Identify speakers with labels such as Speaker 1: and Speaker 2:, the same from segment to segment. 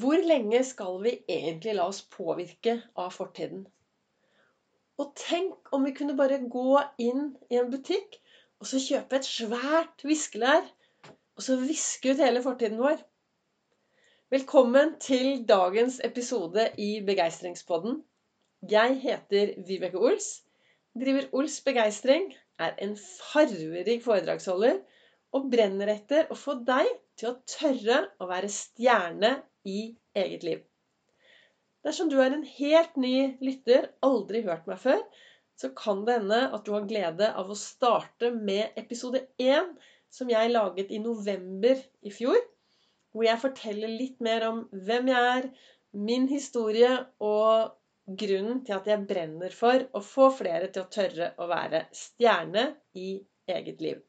Speaker 1: Hvor lenge skal vi egentlig la oss påvirke av fortiden? Og tenk om vi kunne bare gå inn i en butikk og så kjøpe et svært viskelær, og så viske ut hele fortiden vår. Velkommen til dagens episode i Begeistringspodden. Jeg heter Vibeke Ols, driver Ols Begeistring, er en farverik foredragsholder og brenner etter å få deg til å tørre å være stjerne i eget liv. Dersom du er en helt ny lytter, aldri hørt meg før, så kan det hende at du har glede av å starte med episode 1, som jeg laget i november i fjor. Hvor jeg forteller litt mer om hvem jeg er, min historie og grunnen til at jeg brenner for å få flere til å tørre å være stjerne i eget liv.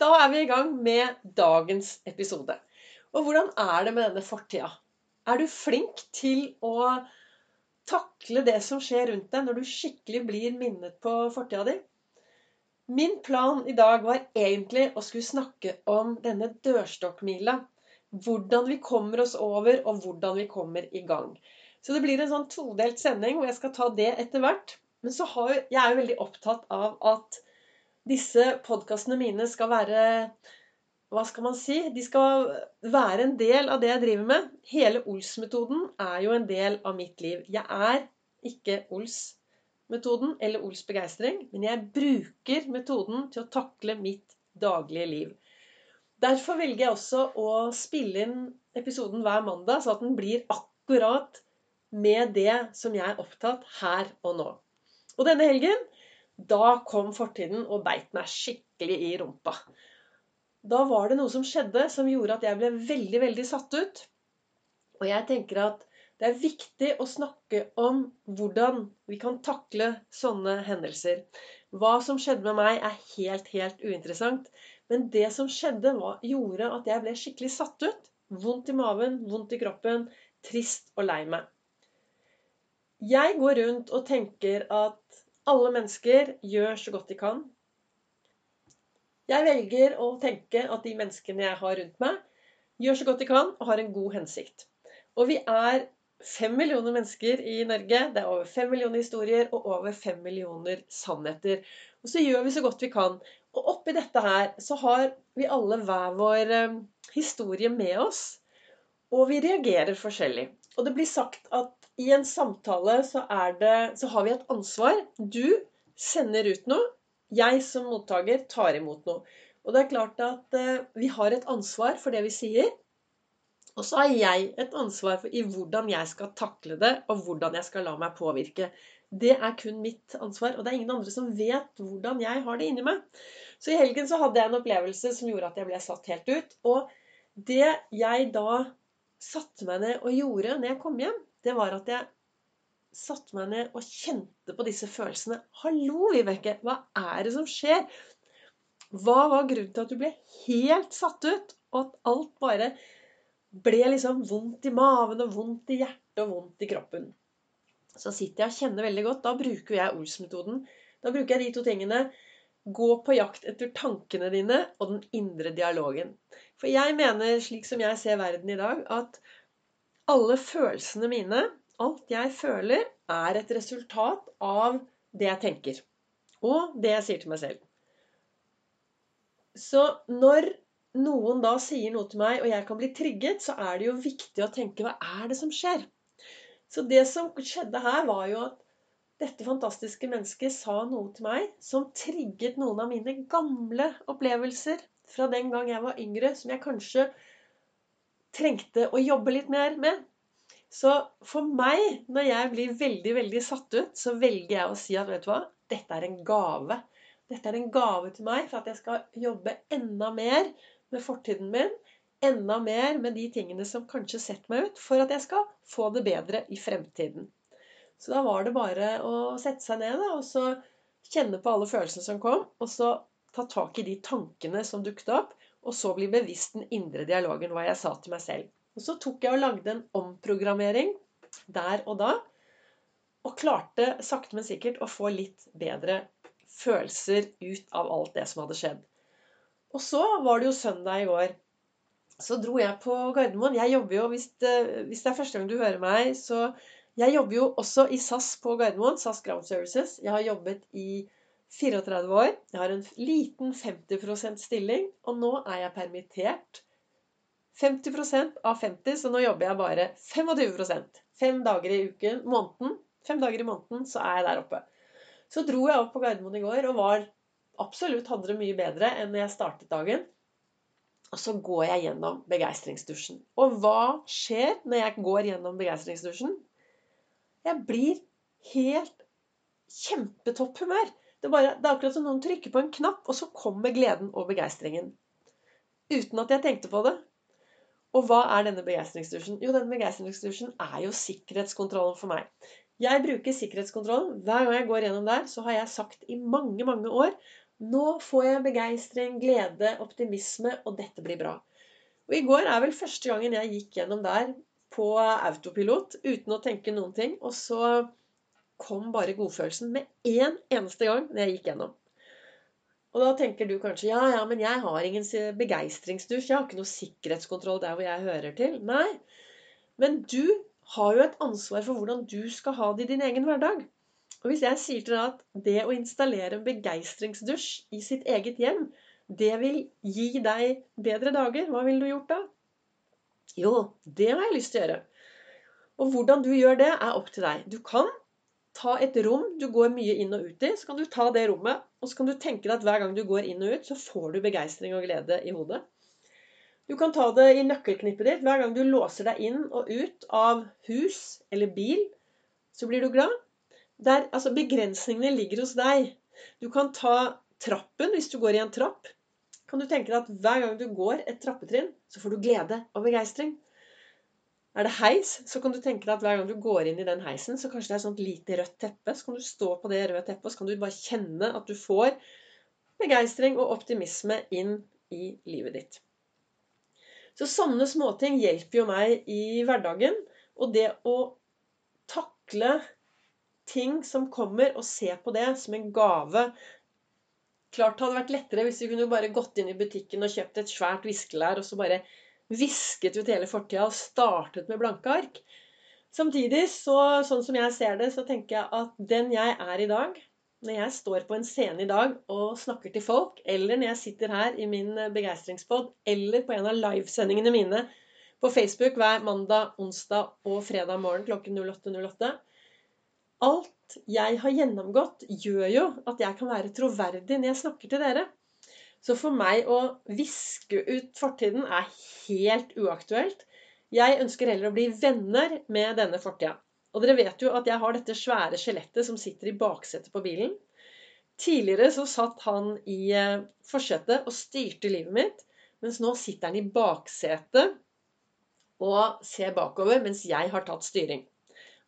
Speaker 1: Da er vi i gang med dagens episode. Og hvordan er det med denne fortida? Er du flink til å takle det som skjer rundt deg, når du skikkelig blir minnet på fortida di? Min plan i dag var egentlig å skulle snakke om denne dørstokkmila. Hvordan vi kommer oss over, og hvordan vi kommer i gang. Så det blir en sånn todelt sending hvor jeg skal ta det etter hvert. Men så har jeg er jo veldig opptatt av at disse podkastene mine skal være hva skal man si? De skal være en del av det jeg driver med. Hele Ols-metoden er jo en del av mitt liv. Jeg er ikke Ols-metoden eller Ols begeistring, men jeg bruker metoden til å takle mitt daglige liv. Derfor velger jeg også å spille inn episoden hver mandag, så at den blir akkurat med det som jeg er opptatt her og nå. Og denne helgen, da kom fortiden og beit meg skikkelig i rumpa da var det noe som skjedde som gjorde at jeg ble veldig, veldig satt ut. Og jeg tenker at det er viktig å snakke om hvordan vi kan takle sånne hendelser. Hva som skjedde med meg, er helt, helt uinteressant. Men det som skjedde, var, gjorde at jeg ble skikkelig satt ut. Vondt i maven, vondt i kroppen, trist og lei meg. Jeg går rundt og tenker at alle mennesker gjør så godt de kan. Jeg velger å tenke at de menneskene jeg har rundt meg, gjør så godt de kan og har en god hensikt. Og vi er fem millioner mennesker i Norge. Det er over fem millioner historier og over fem millioner sannheter. Og så gjør vi så godt vi kan. Og oppi dette her så har vi alle hver vår eh, historie med oss. Og vi reagerer forskjellig. Og det blir sagt at i en samtale så, det, så har vi et ansvar. Du sender ut noe. Jeg som mottaker tar imot noe. Og det er klart at eh, vi har et ansvar for det vi sier. Og så har jeg et ansvar for i hvordan jeg skal takle det, og hvordan jeg skal la meg påvirke. Det er kun mitt ansvar, og det er ingen andre som vet hvordan jeg har det inni meg. Så i helgen så hadde jeg en opplevelse som gjorde at jeg ble satt helt ut. Og det jeg da satte meg ned og gjorde når jeg kom hjem, det var at jeg satte meg ned og kjente på disse følelsene. Hallo, Vibeke, hva er det som skjer? Hva var grunnen til at du ble helt satt ut, og at alt bare ble liksom vondt i maven og vondt i hjertet og vondt i kroppen? Så sitter jeg og kjenner veldig godt. Da bruker jeg Ols-metoden. Da bruker jeg de to tingene. Gå på jakt etter tankene dine og den indre dialogen. For jeg mener, slik som jeg ser verden i dag, at alle følelsene mine Alt jeg føler, er et resultat av det jeg tenker. Og det jeg sier til meg selv. Så når noen da sier noe til meg, og jeg kan bli trigget, så er det jo viktig å tenke hva er det som skjer? Så det som skjedde her, var jo at dette fantastiske mennesket sa noe til meg som trigget noen av mine gamle opplevelser fra den gang jeg var yngre, som jeg kanskje trengte å jobbe litt mer med. Så for meg, når jeg blir veldig, veldig satt ut, så velger jeg å si at vet du hva, dette er en gave. Dette er en gave til meg for at jeg skal jobbe enda mer med fortiden min. Enda mer med de tingene som kanskje setter meg ut, for at jeg skal få det bedre i fremtiden. Så da var det bare å sette seg ned da, og så kjenne på alle følelsene som kom, og så ta tak i de tankene som dukket opp, og så bli bevisst den indre dialogen, hva jeg sa til meg selv. Og så tok jeg og lagde en omprogrammering der og da. Og klarte sakte, men sikkert å få litt bedre følelser ut av alt det som hadde skjedd. Og så var det jo søndag i går. så dro jeg på Gardermoen. Jeg jobber jo, hvis det, hvis det er første gang du hører meg, så Jeg jobber jo også i SAS på Gardermoen. SAS Ground Services. Jeg har jobbet i 34 år. Jeg har en liten 50% stilling, og nå er jeg permittert. 50% av 50, så nå jobber jeg bare 25% Fem dager i uken, måneden. Fem dager i måneden, så er jeg der oppe. Så dro jeg opp på Gardermoen i går og var absolutt hadde det mye bedre enn når jeg startet dagen. Og så går jeg gjennom begeistringsdusjen. Og hva skjer når jeg går gjennom begeistringsdusjen? Jeg blir helt kjempetopp humør. Det er, bare, det er akkurat som noen trykker på en knapp, og så kommer gleden og begeistringen. Uten at jeg tenkte på det. Og hva er denne begeistringsdusjen? Jo, denne begeistringsdusjen er jo sikkerhetskontrollen for meg. Jeg bruker sikkerhetskontrollen. Hver gang jeg går gjennom der, så har jeg sagt i mange, mange år nå får jeg begeistring, glede, optimisme, og dette blir bra. Og i går er vel første gangen jeg gikk gjennom der på autopilot uten å tenke noen ting. Og så kom bare godfølelsen med én eneste gang når jeg gikk gjennom. Og da tenker du kanskje ja, ja, men jeg har ingen begeistringsdusj. Jeg har ikke noe sikkerhetskontroll der hvor jeg hører til. Nei. Men du har jo et ansvar for hvordan du skal ha det i din egen hverdag. Og hvis jeg sier til deg at det å installere en begeistringsdusj i sitt eget hjem, det vil gi deg bedre dager, hva ville du gjort da? Jo, det har jeg lyst til å gjøre. Og hvordan du gjør det, er opp til deg. Du kan ta et rom du går mye inn og ut i. Så kan du ta det rommet, og så kan du tenke deg at hver gang du går inn og ut, så får du begeistring og glede i hodet. Du kan ta det i nøkkelknippet ditt. Hver gang du låser deg inn og ut av hus eller bil, så blir du glad. Der, altså Begrensningene ligger hos deg. Du kan ta trappen hvis du går i en trapp. Kan du tenke deg at hver gang du går et trappetrinn, så får du glede og begeistring. Er det heis, så kan du tenke deg at hver gang du går inn i den heisen, så kanskje det er sånt lite rødt teppe. Så kan du stå på det røde teppet, og så kan du bare kjenne at du får begeistring og optimisme inn i livet ditt. Så sånne småting hjelper jo meg i hverdagen. Og det å takle ting som kommer, og se på det som en gave. Klart det hadde vært lettere hvis vi kunne bare gått inn i butikken og kjøpt et svært viskelær, og så bare visket ut hele fortida og startet med blanke ark. Samtidig, så, sånn som jeg ser det, så tenker jeg at den jeg er i dag, når jeg står på en scene i dag og snakker til folk, eller når jeg sitter her i min begeistringspod, eller på en av livesendingene mine på Facebook hver mandag, onsdag og fredag morgen klokken 08.08, alt jeg har gjennomgått, gjør jo at jeg kan være troverdig når jeg snakker til dere. Så for meg å viske ut fortiden er helt uaktuelt. Jeg ønsker heller å bli venner med denne fortida. Og dere vet jo at jeg har dette svære skjelettet som sitter i baksetet på bilen. Tidligere så satt han i eh, forsetet og styrte livet mitt, mens nå sitter han i baksetet og ser bakover mens jeg har tatt styring.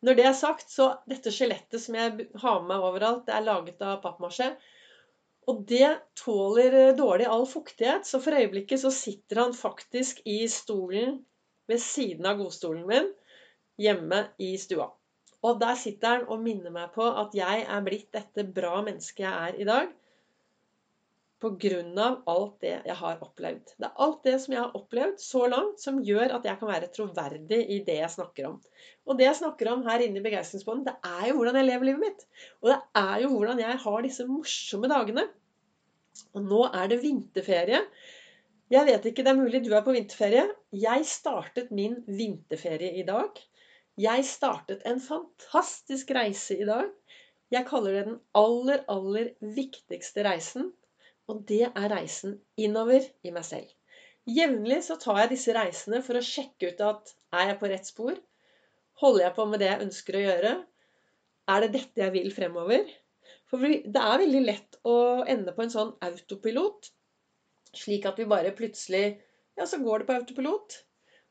Speaker 1: Når det er sagt, så dette skjelettet som jeg har med meg overalt, det er laget av pappmasjé. Og det tåler eh, dårlig all fuktighet, så for øyeblikket så sitter han faktisk i stolen ved siden av godstolen min hjemme i stua. Og der sitter han og minner meg på at jeg er blitt dette bra mennesket jeg er i dag av alt det jeg har opplevd. Det er alt det som jeg har opplevd så langt, som gjør at jeg kan være troverdig i det jeg snakker om. Og det jeg snakker om her inne i Begeistringsbåndet, det er jo hvordan jeg lever livet mitt. Og det er jo hvordan jeg har disse morsomme dagene. Og nå er det vinterferie. Jeg vet ikke, det er mulig du er på vinterferie. Jeg startet min vinterferie i dag. Jeg startet en fantastisk reise i dag. Jeg kaller det den aller, aller viktigste reisen og det er reisen innover i meg selv. Jevnlig så tar jeg disse reisene for å sjekke ut at er jeg på rett spor? Holder jeg på med det jeg ønsker å gjøre? Er det dette jeg vil fremover? For det er veldig lett å ende på en sånn autopilot, slik at vi bare plutselig Ja, så går det på autopilot.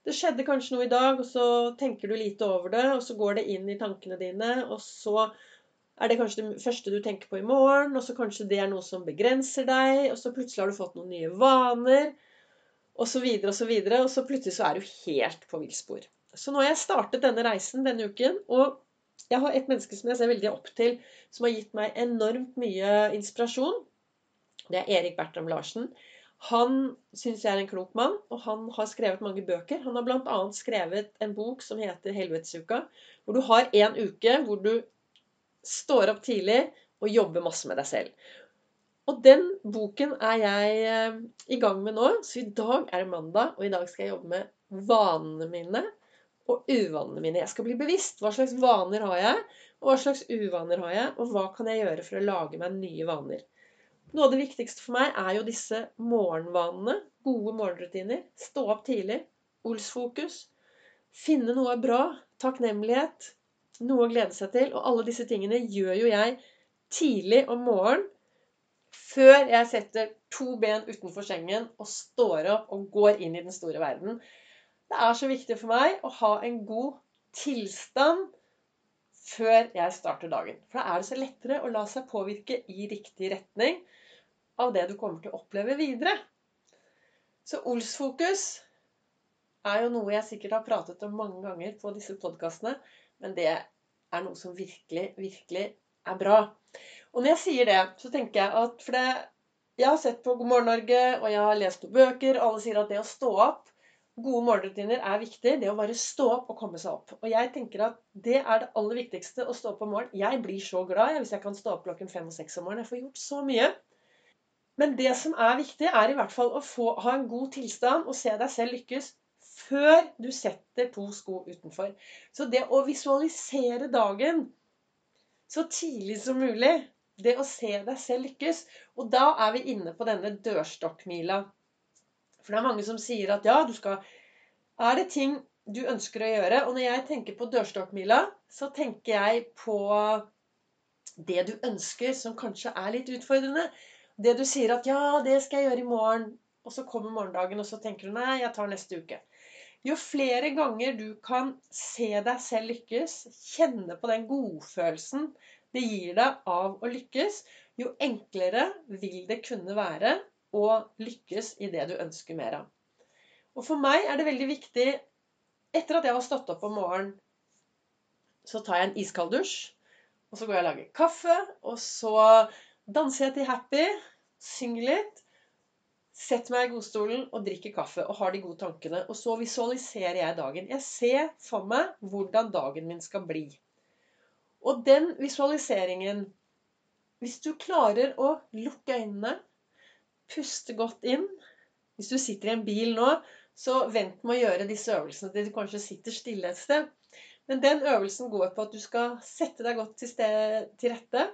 Speaker 1: Det skjedde kanskje noe i dag, og så tenker du lite over det, og så går det inn i tankene dine, og så er det kanskje det første du tenker på i morgen, og så kanskje det er noe som begrenser deg, og så plutselig har du fått noen nye vaner, og så videre og så videre, og så plutselig så er du helt på villspor. Så nå har jeg startet denne reisen denne uken, og jeg har et menneske som jeg ser veldig opp til, som har gitt meg enormt mye inspirasjon. Det er Erik Bertram Larsen. Han syns jeg er en klok mann, og han har skrevet mange bøker. Han har bl.a. skrevet en bok som heter 'Helvetesuka', hvor du har en uke hvor du står opp tidlig og jobber masse med deg selv. Og den boken er jeg eh, i gang med nå. Så i dag er det mandag, og i dag skal jeg jobbe med vanene mine og uvanene mine. Jeg skal bli bevisst. Hva slags vaner har jeg? Og hva slags uvaner har jeg? Og hva kan jeg gjøre for å lage meg nye vaner? Noe av det viktigste for meg er jo disse morgenvanene. Gode morgenrutiner. Stå opp tidlig. Olsfokus. Finne noe bra. Takknemlighet. Noe å glede seg til. Og alle disse tingene gjør jo jeg tidlig om morgenen. Før jeg setter to ben utenfor sengen og står opp og går inn i den store verden. Det er så viktig for meg å ha en god tilstand før jeg starter dagen. For da er det så lettere å la seg påvirke i riktig retning av det du kommer til å oppleve videre. Så Ols-fokus er jo noe jeg sikkert har pratet om mange ganger på disse podkastene, men det er noe som virkelig, virkelig er bra. Og når jeg sier det, så tenker jeg at For det, jeg har sett på God morgen Norge, og jeg har lest noen bøker, og alle sier at det å stå opp Gode morgenrutiner er viktig. Det å bare stå opp og komme seg opp. Og jeg tenker at det er det aller viktigste å stå opp om morgenen. Jeg blir så glad hvis jeg kan stå opp klokken fem og seks om morgenen. Jeg får gjort så mye. Men det som er viktig, er i hvert fall å få, ha en god tilstand og se deg selv lykkes før du setter to sko utenfor. Så det å visualisere dagen så tidlig som mulig, det å se deg selv lykkes Og da er vi inne på denne dørstokkmila. For det er mange som sier at ja, du skal Er det ting du ønsker å gjøre? Og når jeg tenker på dørstokkmila, så tenker jeg på det du ønsker som kanskje er litt utfordrende. Det du sier at 'ja, det skal jeg gjøre i morgen', og så kommer morgendagen, og så tenker du 'nei, jeg tar neste uke'. Jo flere ganger du kan se deg selv lykkes, kjenne på den godfølelsen det gir deg av å lykkes, jo enklere vil det kunne være å lykkes i det du ønsker mer av. Og for meg er det veldig viktig Etter at jeg har stått opp om morgenen, så tar jeg en iskald dusj. Og så går jeg og lager kaffe. Og så danser jeg til happy synger litt, setter meg i godstolen og drikker kaffe og har de gode tankene. Og så visualiserer jeg dagen. Jeg ser for meg hvordan dagen min skal bli. Og den visualiseringen Hvis du klarer å lukke øynene, puste godt inn Hvis du sitter i en bil nå, så vent med å gjøre disse øvelsene til du kanskje sitter stille et sted. Men den øvelsen går på at du skal sette deg godt til, sted, til rette.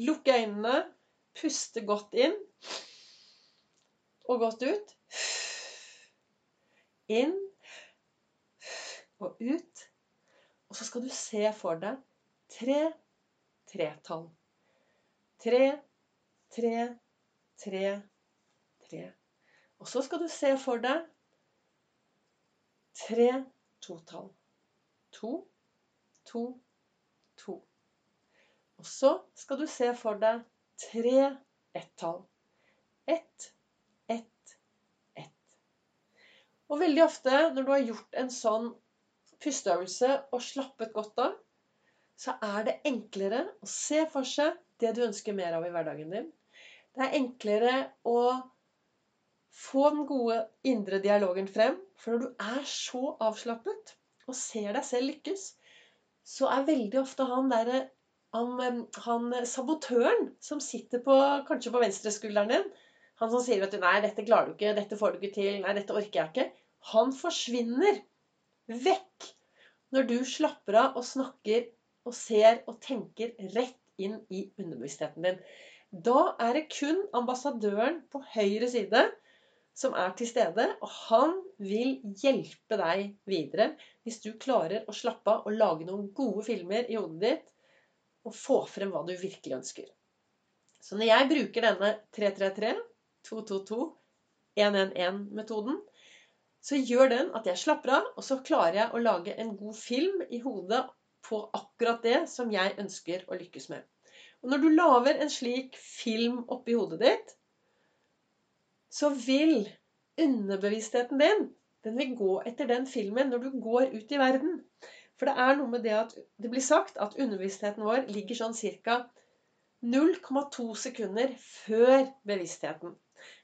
Speaker 1: Lukke øynene, Puste godt inn og godt ut. Inn og ut. Og så skal du se for deg tre tretall. Tre, tre, tre, tre. Og så skal du se for deg tre totall. To, to, to. Og så skal du se for deg tre ett-tall. Ett, ett. Og veldig ofte når du har gjort en sånn pusteøvelse og slappet godt av, så er det enklere å se for seg det du ønsker mer av i hverdagen din. Det er enklere å få den gode indre dialogen frem. For når du er så avslappet og ser deg selv lykkes, så er veldig ofte han derre han, han, sabotøren som sitter på, kanskje på venstreskulderen din, han som sier at 'Nei, dette klarer du ikke. Dette får du ikke til. Nei, dette orker jeg ikke.' Han forsvinner vekk når du slapper av og snakker og ser og tenker rett inn i underbevisstheten din. Da er det kun ambassadøren på høyre side som er til stede, og han vil hjelpe deg videre hvis du klarer å slappe av og lage noen gode filmer i hodet ditt og få frem hva du virkelig ønsker. Så når jeg bruker denne 333, 222, 111-metoden, så gjør den at jeg slapper av, og så klarer jeg å lage en god film i hodet på akkurat det som jeg ønsker å lykkes med. Og når du lager en slik film oppi hodet ditt, så vil underbevisstheten din den vil gå etter den filmen når du går ut i verden. For det er noe med det at det blir sagt at underbevisstheten vår ligger sånn ca. 0,2 sekunder før bevisstheten.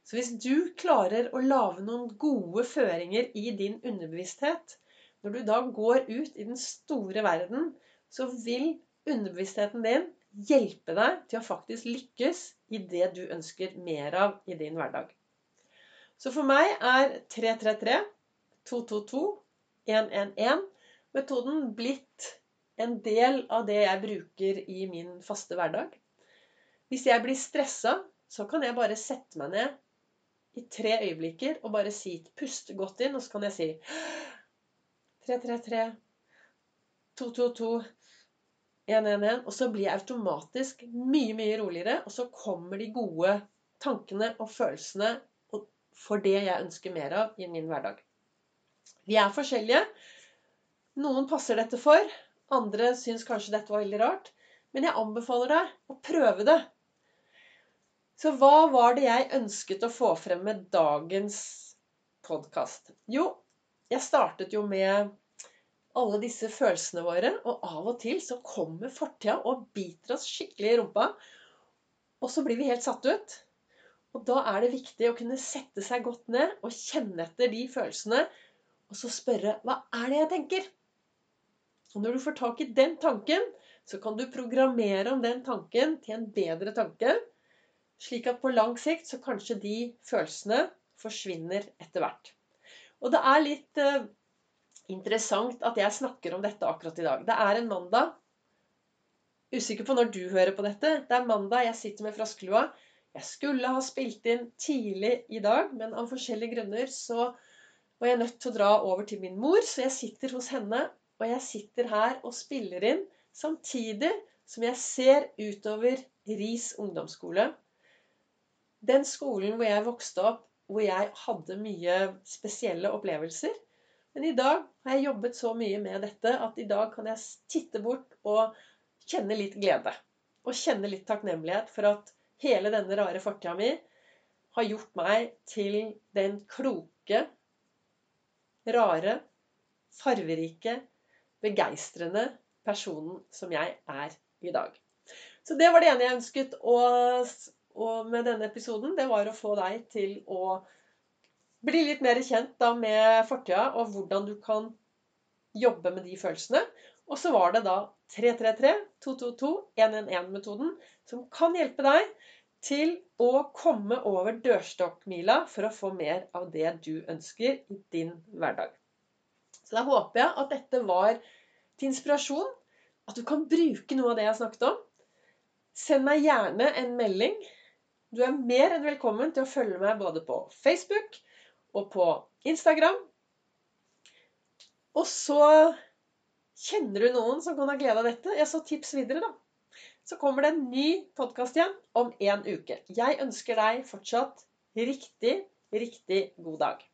Speaker 1: Så hvis du klarer å lage noen gode føringer i din underbevissthet, når du da går ut i den store verden, så vil underbevisstheten din hjelpe deg til å faktisk lykkes i det du ønsker mer av i din hverdag. Så for meg er 333, 222, 111 metoden blitt en del av det jeg bruker i min faste hverdag. Hvis jeg blir stressa, så kan jeg bare sette meg ned i tre øyeblikker og bare si Puste godt inn, og så kan jeg si 333 222 111. Og så blir jeg automatisk mye, mye roligere, og så kommer de gode tankene og følelsene for det jeg ønsker mer av i min hverdag. Vi er forskjellige. Noen passer dette for. Andre syns kanskje dette var veldig rart. Men jeg anbefaler deg å prøve det. Så hva var det jeg ønsket å få frem med dagens podkast? Jo, jeg startet jo med alle disse følelsene våre, og av og til så kommer fortida og biter oss skikkelig i rumpa. Og så blir vi helt satt ut. Og da er det viktig å kunne sette seg godt ned og kjenne etter de følelsene, og så spørre hva er det jeg tenker? Og når du får tak i den tanken, så kan du programmere om den tanken til en bedre tanke slik at på lang sikt så kanskje de følelsene forsvinner etter hvert. Og det er litt uh, interessant at jeg snakker om dette akkurat i dag. Det er en mandag. Usikker på når du hører på dette. Det er mandag, jeg sitter med froskelua. Jeg skulle ha spilt inn tidlig i dag, men av forskjellige grunner så var jeg nødt til å dra over til min mor, så jeg sitter hos henne. Og jeg sitter her og spiller inn samtidig som jeg ser utover Ris ungdomsskole den skolen hvor jeg vokste opp, hvor jeg hadde mye spesielle opplevelser. Men i dag har jeg jobbet så mye med dette at i dag kan jeg titte bort og kjenne litt glede. Og kjenne litt takknemlighet for at hele denne rare fortida mi har gjort meg til den kloke, rare, farverike, begeistrende personen som jeg er i dag. Så det var det ene jeg ønsket å og med denne episoden, det var å få deg til å bli litt mer kjent da med fortida, og hvordan du kan jobbe med de følelsene. Og så var det da 333-222-111-metoden som kan hjelpe deg til å komme over dørstokkmila for å få mer av det du ønsker i din hverdag. Så da håper jeg at dette var til inspirasjon. At du kan bruke noe av det jeg snakket om. Send meg gjerne en melding du er mer enn velkommen til å følge meg både på Facebook og på Instagram. Og så kjenner du noen som kan ha glede av dette, ja, så tips videre, da. Så kommer det en ny podkast igjen om en uke. Jeg ønsker deg fortsatt riktig, riktig god dag.